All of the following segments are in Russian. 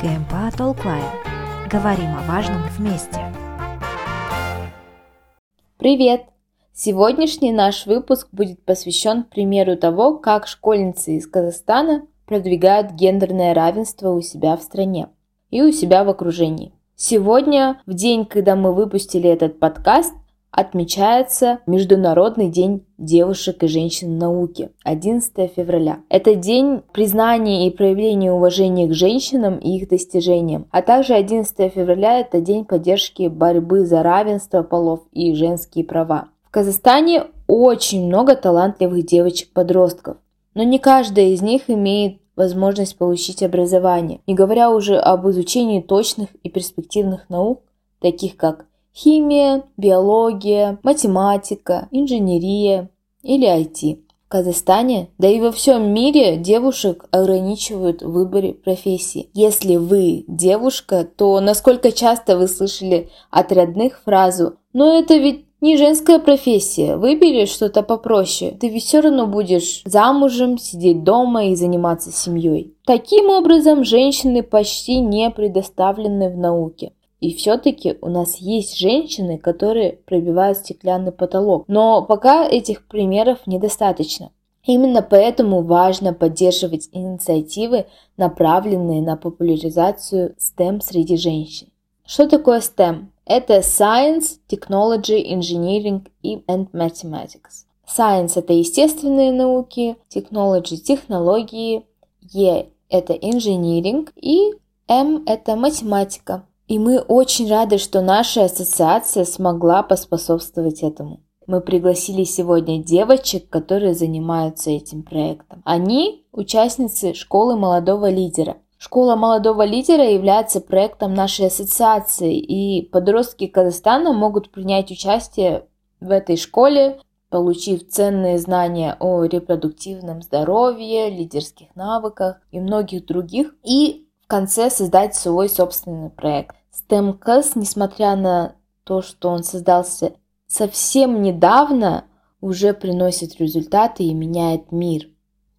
КМПА Толклайн. Говорим о важном вместе. Привет! Сегодняшний наш выпуск будет посвящен примеру того, как школьницы из Казахстана продвигают гендерное равенство у себя в стране и у себя в окружении. Сегодня, в день, когда мы выпустили этот подкаст, отмечается Международный день девушек и женщин науки 11 февраля. Это день признания и проявления уважения к женщинам и их достижениям. А также 11 февраля это день поддержки борьбы за равенство полов и женские права. В Казахстане очень много талантливых девочек-подростков, но не каждая из них имеет возможность получить образование, не говоря уже об изучении точных и перспективных наук, таких как химия, биология, математика, инженерия или IT. В Казахстане, да и во всем мире девушек ограничивают в выборе профессии. Если вы девушка, то насколько часто вы слышали от родных фразу «Но это ведь не женская профессия. Выбери что-то попроще. Ты ведь все равно будешь замужем, сидеть дома и заниматься семьей. Таким образом, женщины почти не предоставлены в науке. И все-таки у нас есть женщины, которые пробивают стеклянный потолок. Но пока этих примеров недостаточно. Именно поэтому важно поддерживать инициативы, направленные на популяризацию STEM среди женщин. Что такое STEM? Это Science, Technology, Engineering and Mathematics. Science – это естественные науки, Technology – технологии, E – это Engineering и M – это математика. И мы очень рады, что наша ассоциация смогла поспособствовать этому. Мы пригласили сегодня девочек, которые занимаются этим проектом. Они участницы школы молодого лидера. Школа молодого лидера является проектом нашей ассоциации, и подростки Казахстана могут принять участие в этой школе, получив ценные знания о репродуктивном здоровье, лидерских навыках и многих других, и в конце создать свой собственный проект. STEM-КЭС, несмотря на то, что он создался совсем недавно, уже приносит результаты и меняет мир.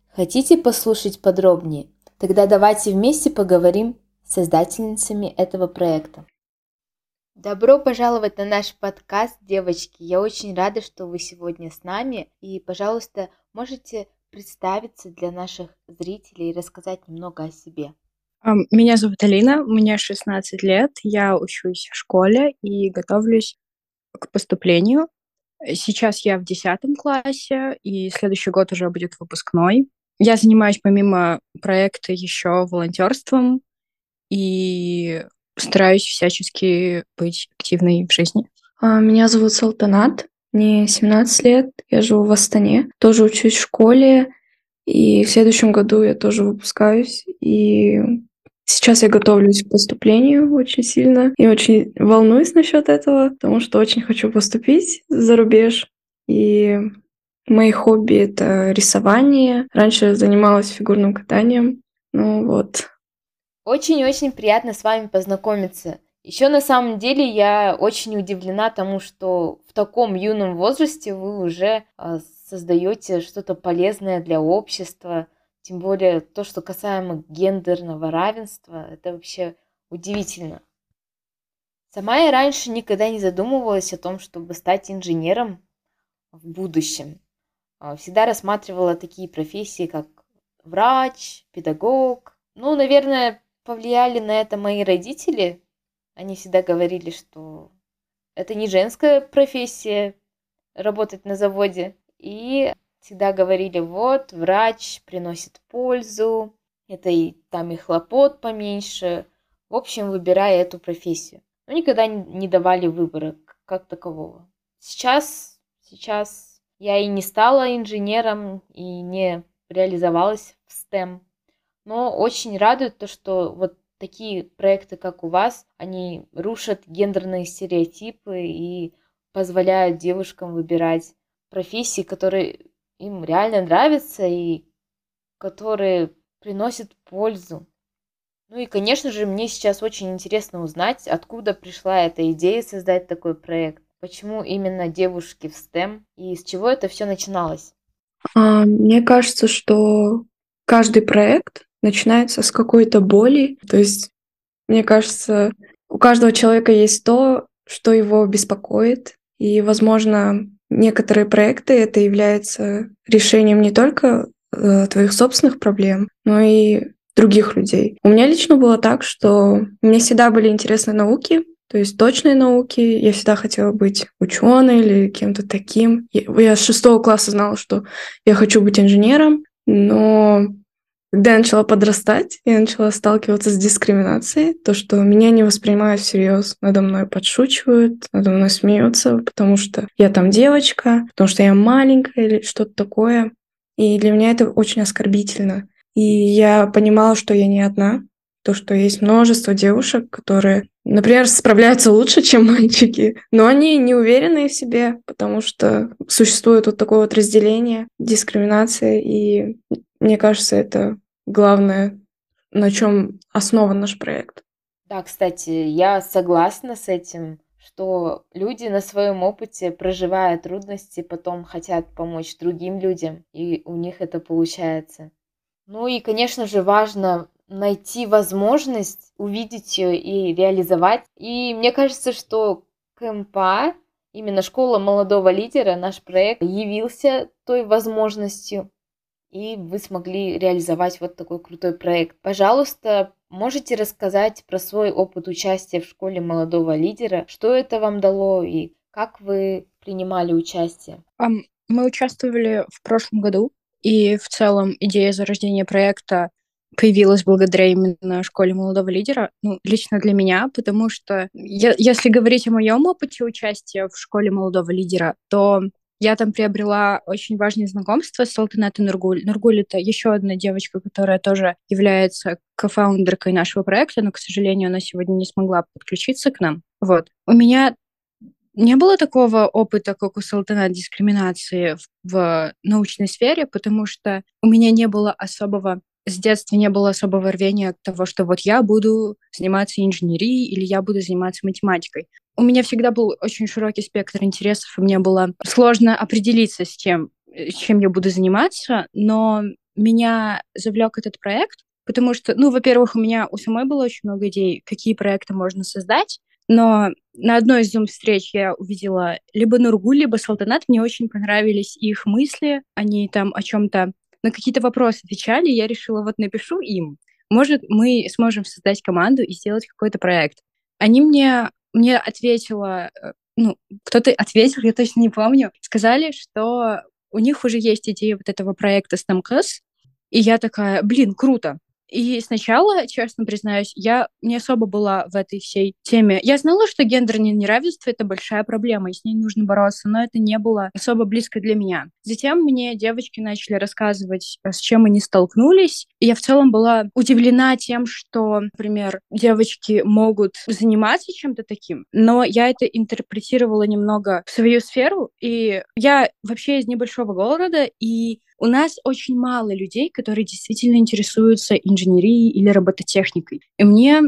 Хотите послушать подробнее? Тогда давайте вместе поговорим с создательницами этого проекта. Добро пожаловать на наш подкаст, девочки. Я очень рада, что вы сегодня с нами. И, пожалуйста, можете представиться для наших зрителей и рассказать немного о себе. Меня зовут Алина, мне 16 лет, я учусь в школе и готовлюсь к поступлению. Сейчас я в 10 классе, и следующий год уже будет выпускной. Я занимаюсь помимо проекта еще волонтерством и стараюсь всячески быть активной в жизни. А, меня зовут Салтанат, мне 17 лет, я живу в Астане, тоже учусь в школе, и в следующем году я тоже выпускаюсь, и Сейчас я готовлюсь к поступлению очень сильно и очень волнуюсь насчет этого, потому что очень хочу поступить за рубеж. И мои хобби — это рисование. Раньше я занималась фигурным катанием. Ну вот. Очень-очень приятно с вами познакомиться. Еще на самом деле я очень удивлена тому, что в таком юном возрасте вы уже а, создаете что-то полезное для общества, тем более то, что касаемо гендерного равенства, это вообще удивительно. Сама я раньше никогда не задумывалась о том, чтобы стать инженером в будущем. А, всегда рассматривала такие профессии, как врач, педагог. Ну, наверное, повлияли на это мои родители. Они всегда говорили, что это не женская профессия работать на заводе. И всегда говорили, вот, врач приносит пользу, это и там и хлопот поменьше. В общем, выбирая эту профессию. Но никогда не давали выбора как такового. Сейчас, сейчас я и не стала инженером, и не реализовалась в STEM. Но очень радует то, что вот такие проекты, как у вас, они рушат гендерные стереотипы и позволяют девушкам выбирать профессии, которые им реально нравится и которые приносят пользу. Ну и, конечно же, мне сейчас очень интересно узнать, откуда пришла эта идея создать такой проект. Почему именно девушки в STEM и с чего это все начиналось? А, мне кажется, что каждый проект начинается с какой-то боли. То есть Мне кажется, у каждого человека есть то, что его беспокоит, и, возможно, некоторые проекты это является решением не только э, твоих собственных проблем, но и других людей. У меня лично было так, что мне всегда были интересны науки, то есть точные науки. Я всегда хотела быть ученой или кем-то таким. Я с шестого класса знала, что я хочу быть инженером, но когда я начала подрастать, я начала сталкиваться с дискриминацией, то, что меня не воспринимают всерьез, надо мной подшучивают, надо мной смеются, потому что я там девочка, потому что я маленькая или что-то такое. И для меня это очень оскорбительно. И я понимала, что я не одна, то, что есть множество девушек, которые, например, справляются лучше, чем мальчики, но они не уверены в себе, потому что существует вот такое вот разделение, дискриминация, и мне кажется, это главное, на чем основан наш проект. Да, кстати, я согласна с этим, что люди на своем опыте, проживая трудности, потом хотят помочь другим людям, и у них это получается. Ну и, конечно же, важно найти возможность увидеть ее и реализовать. И мне кажется, что КМПА, именно школа молодого лидера, наш проект явился той возможностью, и вы смогли реализовать вот такой крутой проект. Пожалуйста, можете рассказать про свой опыт участия в школе молодого лидера, что это вам дало и как вы принимали участие? Мы участвовали в прошлом году и в целом идея зарождения проекта появилась благодаря именно школе молодого лидера, ну, лично для меня, потому что я, если говорить о моем опыте участия в школе молодого лидера, то я там приобрела очень важные знакомства с Салтанатой Нургуль. Нургуль — это еще одна девочка, которая тоже является кофаундеркой нашего проекта, но, к сожалению, она сегодня не смогла подключиться к нам. Вот. У меня не было такого опыта, как у Салтана, дискриминации в, в научной сфере, потому что у меня не было особого с детства не было особого рвения того, что вот я буду заниматься инженерией или я буду заниматься математикой. У меня всегда был очень широкий спектр интересов, и мне было сложно определиться с тем, э, чем я буду заниматься, но меня завлек этот проект, потому что, ну, во-первых, у меня у самой было очень много идей, какие проекты можно создать, но на одной из Zoom-встреч я увидела либо Нургу, либо Салтанат. Мне очень понравились их мысли. Они там о чем-то на какие-то вопросы отвечали. Я решила, вот напишу им. Может, мы сможем создать команду и сделать какой-то проект. Они мне, мне ответила, э, ну, кто-то ответил, я точно не помню, сказали, что у них уже есть идея вот этого проекта STEMCAS, и я такая, блин, круто. И сначала, честно признаюсь, я не особо была в этой всей теме. Я знала, что гендерное неравенство — это большая проблема, и с ней нужно бороться, но это не было особо близко для меня. Затем мне девочки начали рассказывать, с чем они столкнулись, и я в целом была удивлена тем, что, например, девочки могут заниматься чем-то таким, но я это интерпретировала немного в свою сферу, и я вообще из небольшого города, и у нас очень мало людей, которые действительно интересуются инженерией или робототехникой. И мне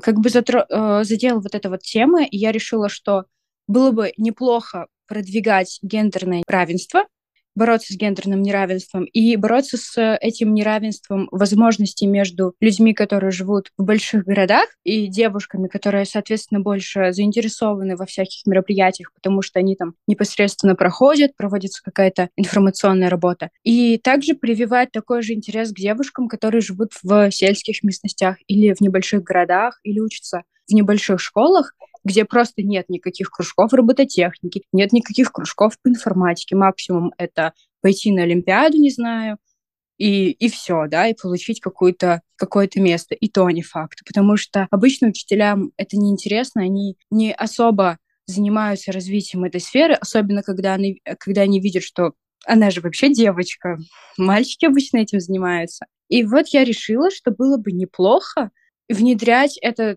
как бы затро... Э, задела вот эта вот тема, и я решила, что было бы неплохо продвигать гендерное равенство, бороться с гендерным неравенством и бороться с этим неравенством возможностей между людьми, которые живут в больших городах, и девушками, которые, соответственно, больше заинтересованы во всяких мероприятиях, потому что они там непосредственно проходят, проводится какая-то информационная работа. И также прививать такой же интерес к девушкам, которые живут в сельских местностях или в небольших городах, или учатся в небольших школах, где просто нет никаких кружков робототехники, нет никаких кружков по информатике. Максимум это пойти на Олимпиаду, не знаю, и, и все, да, и получить какое-то какое-то место. И то не факт, потому что обычно учителям это неинтересно, они не особо занимаются развитием этой сферы, особенно когда они, когда они видят, что она же вообще девочка, мальчики обычно этим занимаются. И вот я решила, что было бы неплохо внедрять это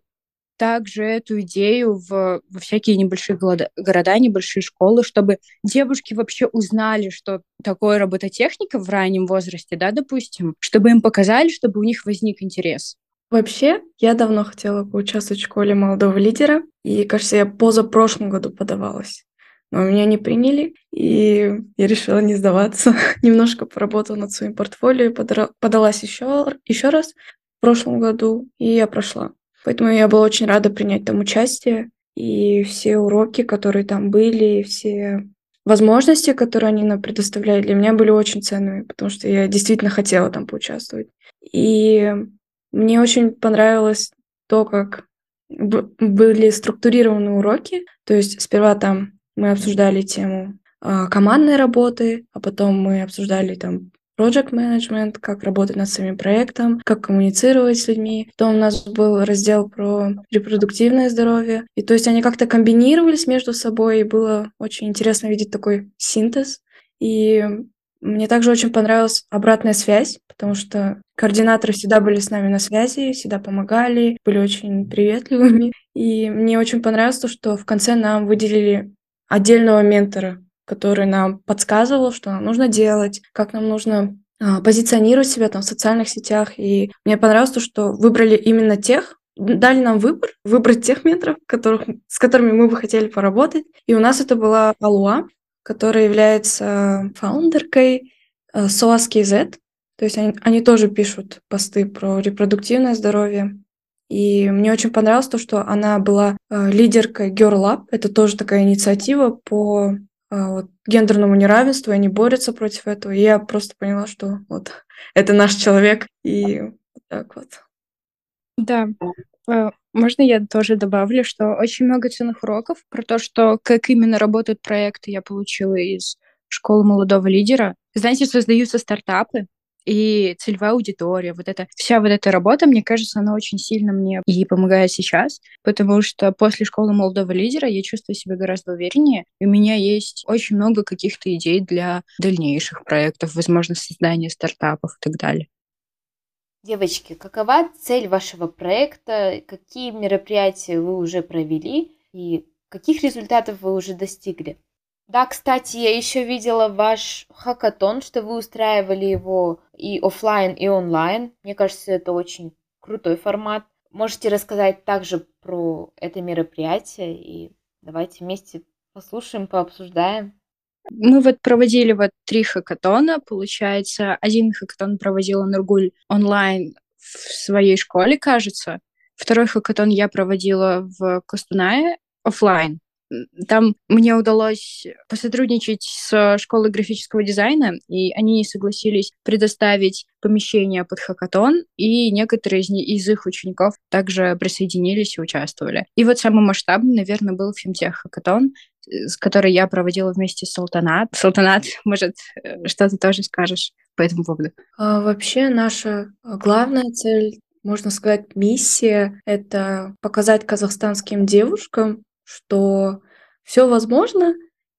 также эту идею в, во всякие небольшие города, небольшие школы, чтобы девушки вообще узнали, что такое робототехника в раннем возрасте, да, допустим, чтобы им показали, чтобы у них возник интерес. Вообще, я давно хотела поучаствовать в школе молодого лидера, и, кажется, я позапрошлом году подавалась. Но меня не приняли, и я решила не сдаваться. Немножко поработала над своим портфолио, подалась еще, еще раз в прошлом году, и я прошла. Поэтому я была очень рада принять там участие. И все уроки, которые там были, все возможности, которые они нам предоставляли, для меня были очень ценными, потому что я действительно хотела там поучаствовать. И мне очень понравилось то, как были структурированы уроки. То есть сперва там мы обсуждали тему а, командной работы, а потом мы обсуждали там project management, как работать над своим проектом, как коммуницировать с людьми. Потом у нас был раздел про репродуктивное здоровье. И то есть они как-то комбинировались между собой, и было очень интересно видеть такой синтез. И мне также очень понравилась обратная связь, потому что координаторы всегда были с нами на связи, всегда помогали, были очень приветливыми. И мне очень понравилось то, что в конце нам выделили отдельного ментора, который нам подсказывал, что нам нужно делать, как нам нужно а, позиционировать себя там в социальных сетях. И мне понравилось то, что выбрали именно тех, дали нам выбор, выбрать тех менторов, которых, с которыми мы бы хотели поработать. И у нас это была Алуа, которая является фаундеркой э, SOAS.KZ. То есть они, они тоже пишут посты про репродуктивное здоровье. И мне очень понравилось то, что она была э, лидеркой Girl Lab. Это тоже такая инициатива по вот, гендерному неравенству, они борются против этого. И я просто поняла, что вот это наш человек, и так вот. Да, а, можно я тоже добавлю, что очень много ценных уроков про то, что как именно работают проекты, я получила из школы молодого лидера. Знаете, создаются стартапы, и целевая аудитория, вот эта вся вот эта работа, мне кажется, она очень сильно мне и помогает сейчас, потому что после школы молодого лидера я чувствую себя гораздо увереннее, и у меня есть очень много каких-то идей для дальнейших проектов, возможно, создания стартапов и так далее. Девочки, какова цель вашего проекта? Какие мероприятия вы уже провели и каких результатов вы уже достигли? Да, кстати, я еще видела ваш хакатон, что вы устраивали его и офлайн, и онлайн. Мне кажется, это очень крутой формат. Можете рассказать также про это мероприятие и давайте вместе послушаем, пообсуждаем. Мы вот проводили вот три хакатона, получается, один хакатон проводила Нургуль онлайн в своей школе, кажется. Второй хакатон я проводила в Костунае офлайн. Там мне удалось посотрудничать с школой графического дизайна, и они согласились предоставить помещение под хакатон, и некоторые из, из их учеников также присоединились и участвовали. И вот самый масштабный, наверное, был фемтех хакатон, э, с которой я проводила вместе с Салтанат. Салтанат, может, э, что ты тоже скажешь по этому поводу? А, вообще наша главная цель можно сказать, миссия — это показать казахстанским девушкам, что все возможно.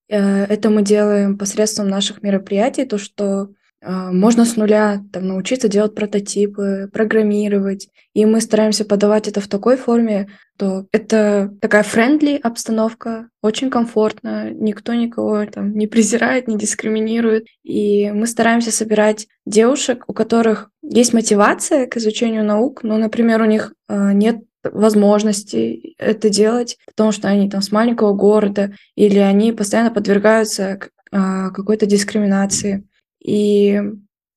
Э, это мы делаем посредством наших мероприятий, то, что а, можно с нуля там, научиться делать прототипы, программировать. И мы стараемся подавать это в такой форме, что это такая френдли обстановка, очень комфортно, никто никого там не презирает, не дискриминирует. И мы стараемся собирать девушек, у которых есть мотивация к изучению наук, но, например, у них а, нет возможности это делать, потому что они там с маленького города, или они постоянно подвергаются а, какой-то дискриминации. И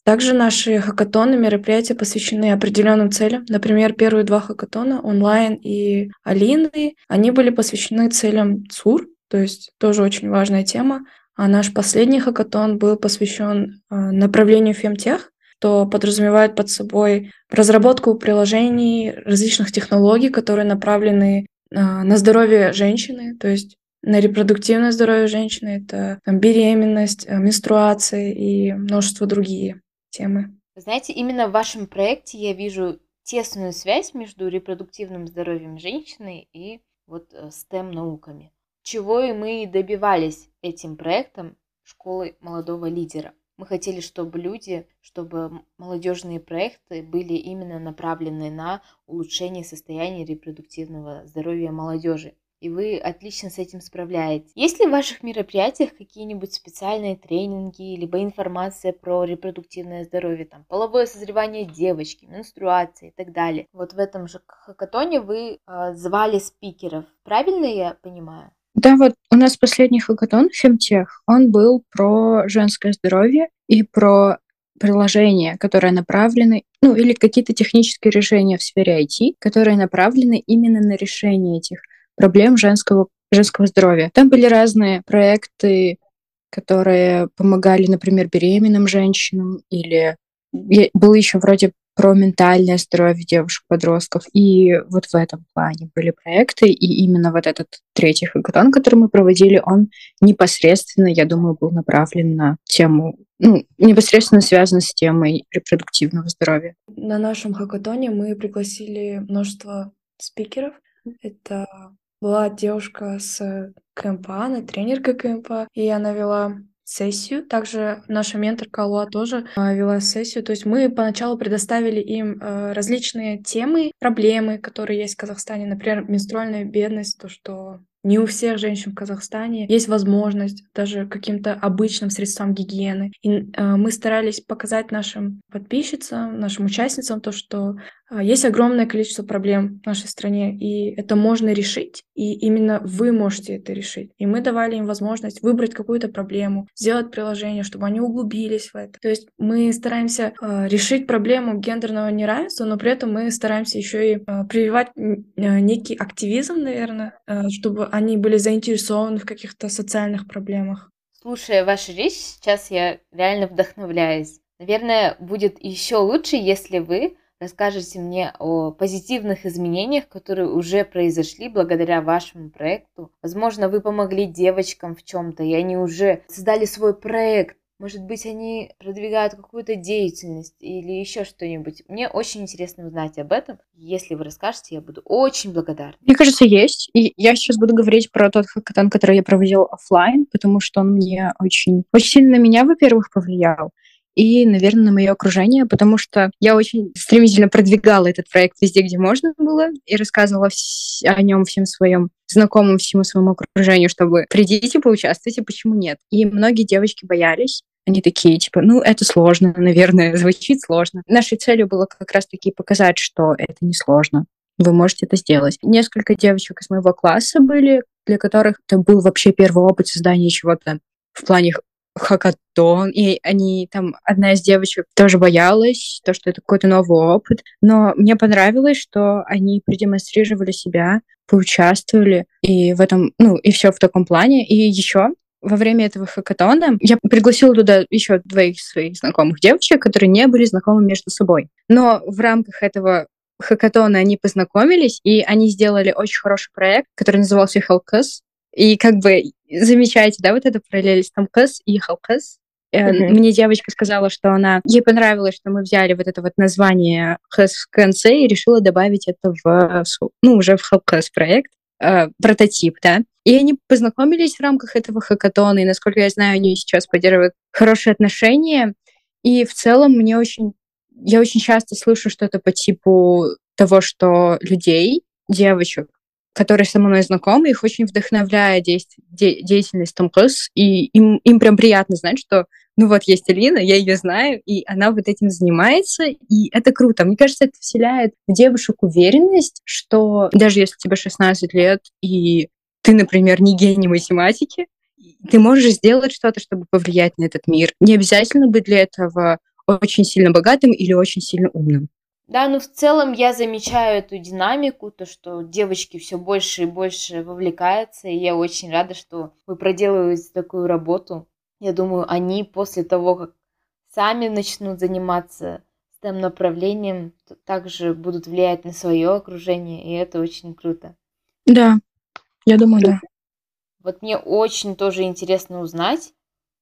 также наши хакатоны, мероприятия посвящены определенным целям. Например, первые два хакатона, онлайн и Алины, они были посвящены целям ЦУР, то есть тоже очень важная тема. А наш последний хакатон был посвящен а, направлению фемтех, что подразумевает под собой разработку приложений, различных технологий, которые направлены а, на здоровье женщины, то есть на репродуктивное здоровье женщины, это там, беременность, э, менструация и множество другие темы. Знаете, именно в вашем проекте я вижу тесную связь между репродуктивным здоровьем женщины и вот STEM-науками. Чего и мы добивались этим проектом школы молодого лидера. Мы хотели, чтобы люди, чтобы молодежные проекты были именно направлены на улучшение состояния репродуктивного здоровья молодежи. И вы отлично с этим справляетесь. Есть ли в ваших мероприятиях какие-нибудь специальные тренинги, либо информация про репродуктивное здоровье, там, половое созревание девочки, менструация и так далее? Вот в этом же хакатоне вы э, звали спикеров. Правильно я понимаю? Да, вот у нас последний хакатон Фемтех, он был про женское здоровье и про приложения, которые направлены, ну или какие-то технические решения в сфере IT, которые направлены именно на решение этих проблем женского, женского здоровья. Там были разные проекты, которые помогали, например, беременным женщинам, или был еще вроде про ментальное здоровье девушек-подростков. И вот в этом плане были проекты, и именно вот этот третий хакатон, который мы проводили, он непосредственно, я думаю, был направлен на тему, ну, непосредственно связан с темой репродуктивного здоровья. На нашем хакатоне мы пригласили множество спикеров. Это была девушка с КМПА, она тренерка КМПА, и она вела сессию. Также наша менторка Алуа тоже э, вела сессию. То есть мы поначалу предоставили им э, различные темы, проблемы, которые есть в Казахстане. Например, менструальная бедность, то, что не у всех женщин в Казахстане есть возможность даже каким-то обычным средствам гигиены. И э, мы старались показать нашим подписчицам, нашим участницам то, что э, есть огромное количество проблем в нашей стране, и это можно решить, и именно вы можете это решить. И мы давали им возможность выбрать какую-то проблему, сделать приложение, чтобы они углубились в это. То есть мы стараемся э, решить проблему гендерного неравенства, но при этом мы стараемся еще и э, прививать э, некий активизм, наверное, э, чтобы они были заинтересованы в каких-то социальных проблемах. Слушая вашу речь, сейчас я реально вдохновляюсь. Наверное, будет еще лучше, если вы расскажете мне о позитивных изменениях, которые уже произошли благодаря вашему проекту. Возможно, вы помогли девочкам в чем-то, и они уже создали свой проект, может быть, они продвигают какую-то деятельность или еще что-нибудь. Мне очень интересно узнать об этом. Если вы расскажете, я буду очень благодарна. Мне кажется, есть. И я сейчас буду говорить про тот хакатон, который я проводила офлайн, потому что он мне очень, очень сильно на меня, во-первых, повлиял и, наверное, на мое окружение, потому что я очень стремительно продвигала этот проект везде, где можно было, и рассказывала о нем всем своим знакомым, всему своему окружению, чтобы придите, поучаствуйте, почему нет. И многие девочки боялись, они такие, типа, ну, это сложно, наверное, звучит сложно. Нашей целью было как раз-таки показать, что это не сложно. Вы можете это сделать. Несколько девочек из моего класса были, для которых это был вообще первый опыт создания чего-то в плане хакатон, и они там, одна из девочек тоже боялась, то, что это какой-то новый опыт, но мне понравилось, что они продемонстрировали себя, поучаствовали, и в этом, ну, и все в таком плане. И еще во время этого хакатона я пригласила туда еще двоих своих знакомых девочек, которые не были знакомы между собой. Но в рамках этого хакатона они познакомились, и они сделали очень хороший проект, который назывался Hellcus. И как бы замечаете, да, вот это параллель Тамкас и Hellcus. Mm-hmm. Мне девочка сказала, что она ей понравилось, что мы взяли вот это вот название в конце и решила добавить это в ну уже в Hellcast проект э, прототип, да. И они познакомились в рамках этого хакатона, и, насколько я знаю, они сейчас поддерживают хорошие отношения. И в целом мне очень... Я очень часто слышу что-то по типу того, что людей, девочек, которые со мной знакомы, их очень вдохновляет де... деятельность Том Круз, и им, им прям приятно знать, что ну вот есть Алина, я ее знаю, и она вот этим занимается, и это круто. Мне кажется, это вселяет в девушек уверенность, что даже если тебе 16 лет, и ты, например, не гений математики, ты можешь сделать что-то, чтобы повлиять на этот мир. Не обязательно быть для этого очень сильно богатым или очень сильно умным. Да, ну в целом я замечаю эту динамику, то, что девочки все больше и больше вовлекаются, и я очень рада, что вы проделываете такую работу. Я думаю, они после того, как сами начнут заниматься STEM направлением, также будут влиять на свое окружение, и это очень круто. Да, я думаю, да. Вот мне очень тоже интересно узнать,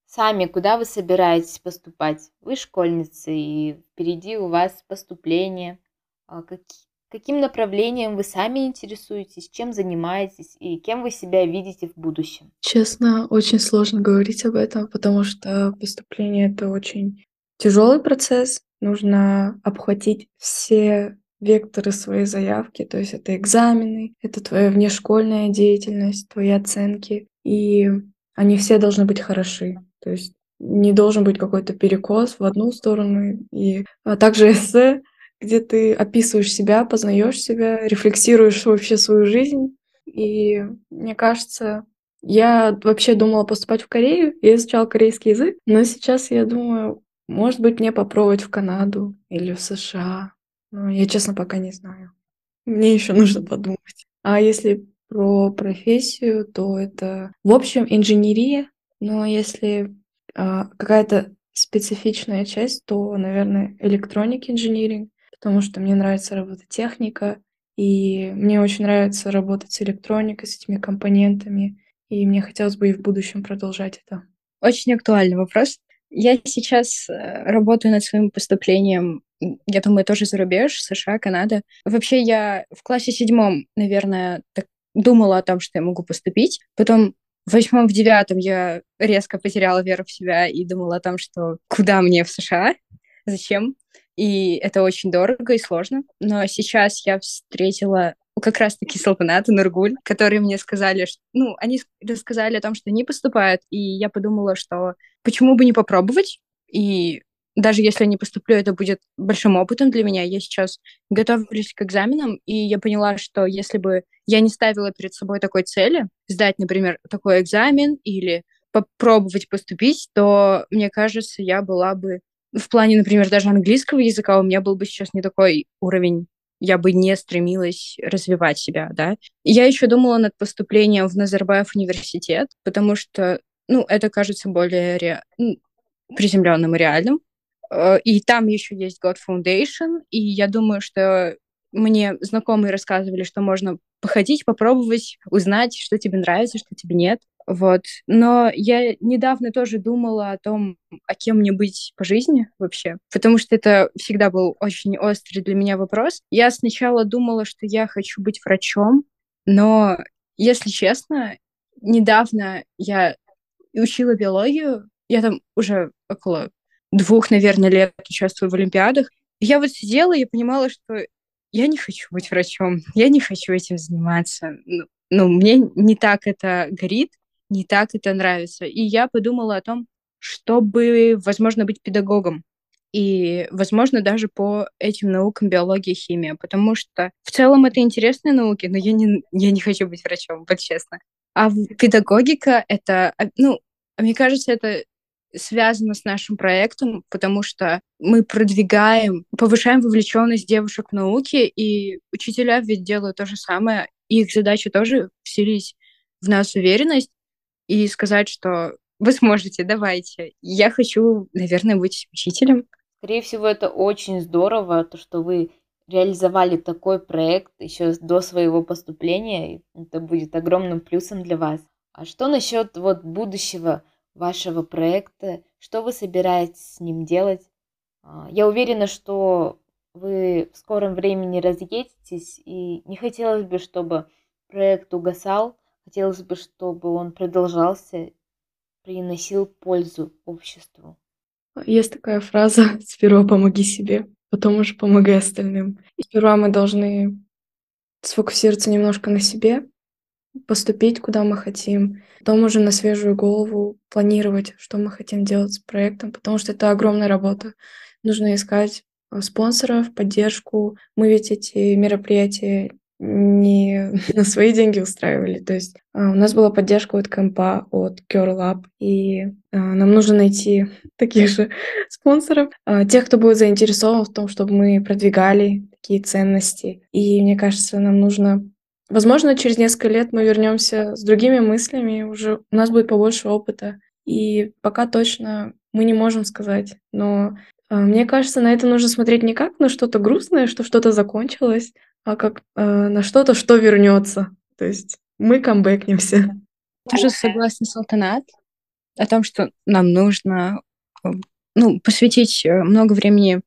сами куда вы собираетесь поступать? Вы школьницы, и впереди у вас поступление. А какие, Каким направлением вы сами интересуетесь, чем занимаетесь и кем вы себя видите в будущем? Честно, очень сложно говорить об этом, потому что поступление это очень тяжелый процесс. Нужно обхватить все векторы своей заявки, то есть это экзамены, это твоя внешкольная деятельность, твои оценки, и они все должны быть хороши. То есть не должен быть какой-то перекос в одну сторону, и а также эссе где ты описываешь себя, познаешь себя, рефлексируешь вообще свою жизнь. И мне кажется, я вообще думала поступать в Корею, я изучала корейский язык, но сейчас я думаю, Может быть, мне попробовать в Канаду или в США. Но я, честно, пока не знаю. Мне еще нужно подумать. А если про профессию, то это, в общем, инженерия. Но если а, какая-то специфичная часть, то, наверное, электроник инжиниринг, потому что мне нравится робототехника, и мне очень нравится работать с электроникой, с этими компонентами, и мне хотелось бы и в будущем продолжать это. Очень актуальный вопрос. Я сейчас э, работаю над своим поступлением, я думаю, тоже за рубеж, США, Канада. Вообще я в классе седьмом, наверное, так думала о том, что я могу поступить. Потом в восьмом, в девятом я резко потеряла веру в себя и думала о том, что куда мне в США, зачем. И это очень дорого и сложно. Но сейчас я встретила как раз-таки Салтанат и Нургуль, которые мне сказали, что, ну, они рассказали о том, что они поступают, и я подумала, что почему бы не попробовать, и даже если я не поступлю, это будет большим опытом для меня. Я сейчас готовлюсь к экзаменам, и я поняла, что если бы я не ставила перед собой такой цели, сдать, например, такой экзамен или попробовать поступить, то, мне кажется, я была бы в плане, например, даже английского языка у меня был бы сейчас не такой уровень я бы не стремилась развивать себя, да. Я еще думала над поступлением в Назарбаев университет, потому что, ну, это кажется более ре... приземленным и реальным. Э, и там еще есть God Foundation, и я думаю, что мне знакомые рассказывали, что можно походить, попробовать, узнать, что тебе нравится, что тебе нет. Вот. Но я недавно тоже думала о том, а кем мне быть по жизни вообще, потому что это всегда был очень острый для меня вопрос. Я сначала думала, что я хочу быть врачом, но, если честно, недавно я учила биологию, я там уже около двух, наверное, лет участвую в Олимпиадах. Я вот сидела и понимала, что я не хочу быть врачом, я не хочу этим заниматься. Ну, ну, мне не так это горит, не так это нравится. И я подумала о том, чтобы, возможно, быть педагогом. И, возможно, даже по этим наукам биология, химия, потому что в целом это интересные науки, но я не, я не хочу быть врачом, вот честно. А педагогика — это, а, ну, мне кажется, это связано с нашим проектом, потому что мы продвигаем, повышаем вовлеченность девушек в науке, и учителя ведь делают то же самое, и их задача тоже вселить в нас уверенность и сказать, что вы сможете, давайте. Я хочу, наверное, быть учителем. Скорее всего, это очень здорово, то, что вы реализовали такой проект еще до своего поступления. Это будет огромным плюсом для вас. А что насчет вот будущего вашего проекта? Что вы собираетесь с ним делать? А, я уверена, что вы в скором времени разъедетесь, и не хотелось бы, чтобы проект угасал, хотелось бы, чтобы он продолжался, приносил пользу обществу. Есть такая фраза «Сперва помоги себе, потом уже помогай остальным». И сперва мы должны сфокусироваться немножко на себе, поступить, куда мы хотим, потом уже на свежую голову планировать, что мы хотим делать с проектом, потому что это огромная работа. Нужно искать э, спонсоров, поддержку. Мы ведь эти мероприятия не на свои деньги устраивали. То есть а, у нас была поддержка от компа, от Lab, и а, нам нужно найти таких же спонсоров, а, тех, кто будет заинтересован в том, чтобы мы продвигали такие ценности. И мне кажется, нам нужно Возможно, через несколько лет мы вернемся с другими мыслями, уже у нас будет побольше опыта. И пока точно мы не можем сказать. Но мне кажется, на это нужно смотреть не как на что-то грустное, что что-то закончилось, а как э, на что-то, что вернется. То есть мы камбэкнемся. Тоже согласна с Алтанат о том, что нам нужно э, ну, посвятить э, много времени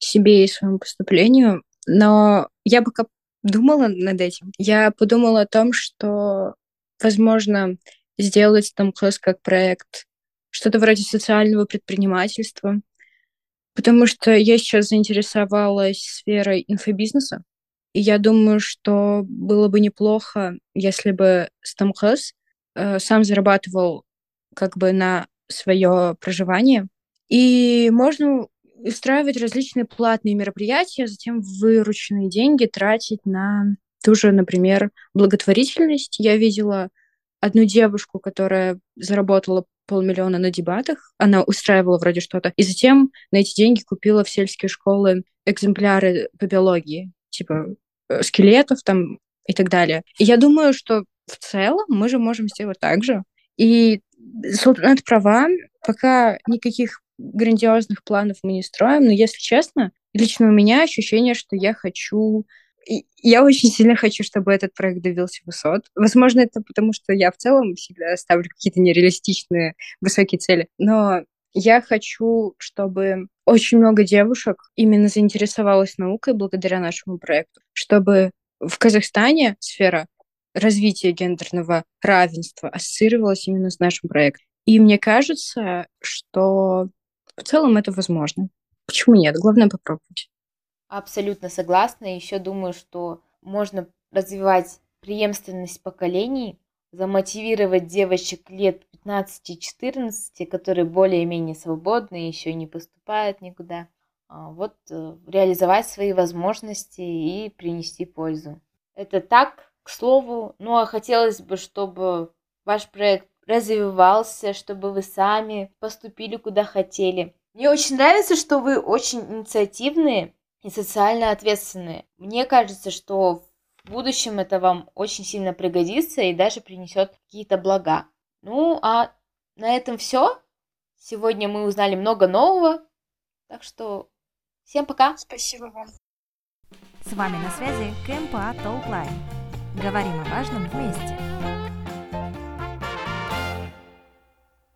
себе и своему поступлению, но я пока думала над этим. Я подумала о том, что, возможно, сделать там класс как проект, что-то вроде социального предпринимательства, потому что я сейчас заинтересовалась сферой инфобизнеса, и я думаю, что было бы неплохо, если бы Стамхас э, сам зарабатывал как бы на свое проживание. И можно устраивать различные платные мероприятия, затем вырученные деньги тратить на ту же, например, благотворительность. Я видела одну девушку, которая заработала полмиллиона на дебатах. Она устраивала вроде что-то. И затем на эти деньги купила в сельские школы экземпляры по биологии, типа э, скелетов там и так далее. Я думаю, что в целом мы же можем сделать так же. И Султанат права, пока никаких грандиозных планов мы не строим, но если честно, лично у меня ощущение, что я хочу я очень сильно хочу, чтобы этот проект добился высот. Возможно, это потому, что я в целом всегда ставлю какие-то нереалистичные высокие цели. Но я хочу, чтобы очень много девушек именно заинтересовалось наукой благодаря нашему проекту, чтобы в Казахстане сфера развития гендерного равенства ассоциировалась именно с нашим проектом. И мне кажется, что в целом это возможно. Почему нет? Главное попробовать. Абсолютно согласна. Еще думаю, что можно развивать преемственность поколений, замотивировать девочек лет 15-14, которые более-менее свободны, еще не поступают никуда, а, вот э, реализовать свои возможности и принести пользу. Это так, к слову. Ну а хотелось бы, чтобы ваш проект развивался, чтобы вы сами поступили куда хотели. Мне очень нравится, что вы очень инициативные, и социально ответственные. Мне кажется, что в будущем это вам очень сильно пригодится и даже принесет какие-то блага. Ну, а на этом все. Сегодня мы узнали много нового. Так что всем пока. Спасибо вам. С вами на связи КМПА Толклайн. Говорим о важном вместе.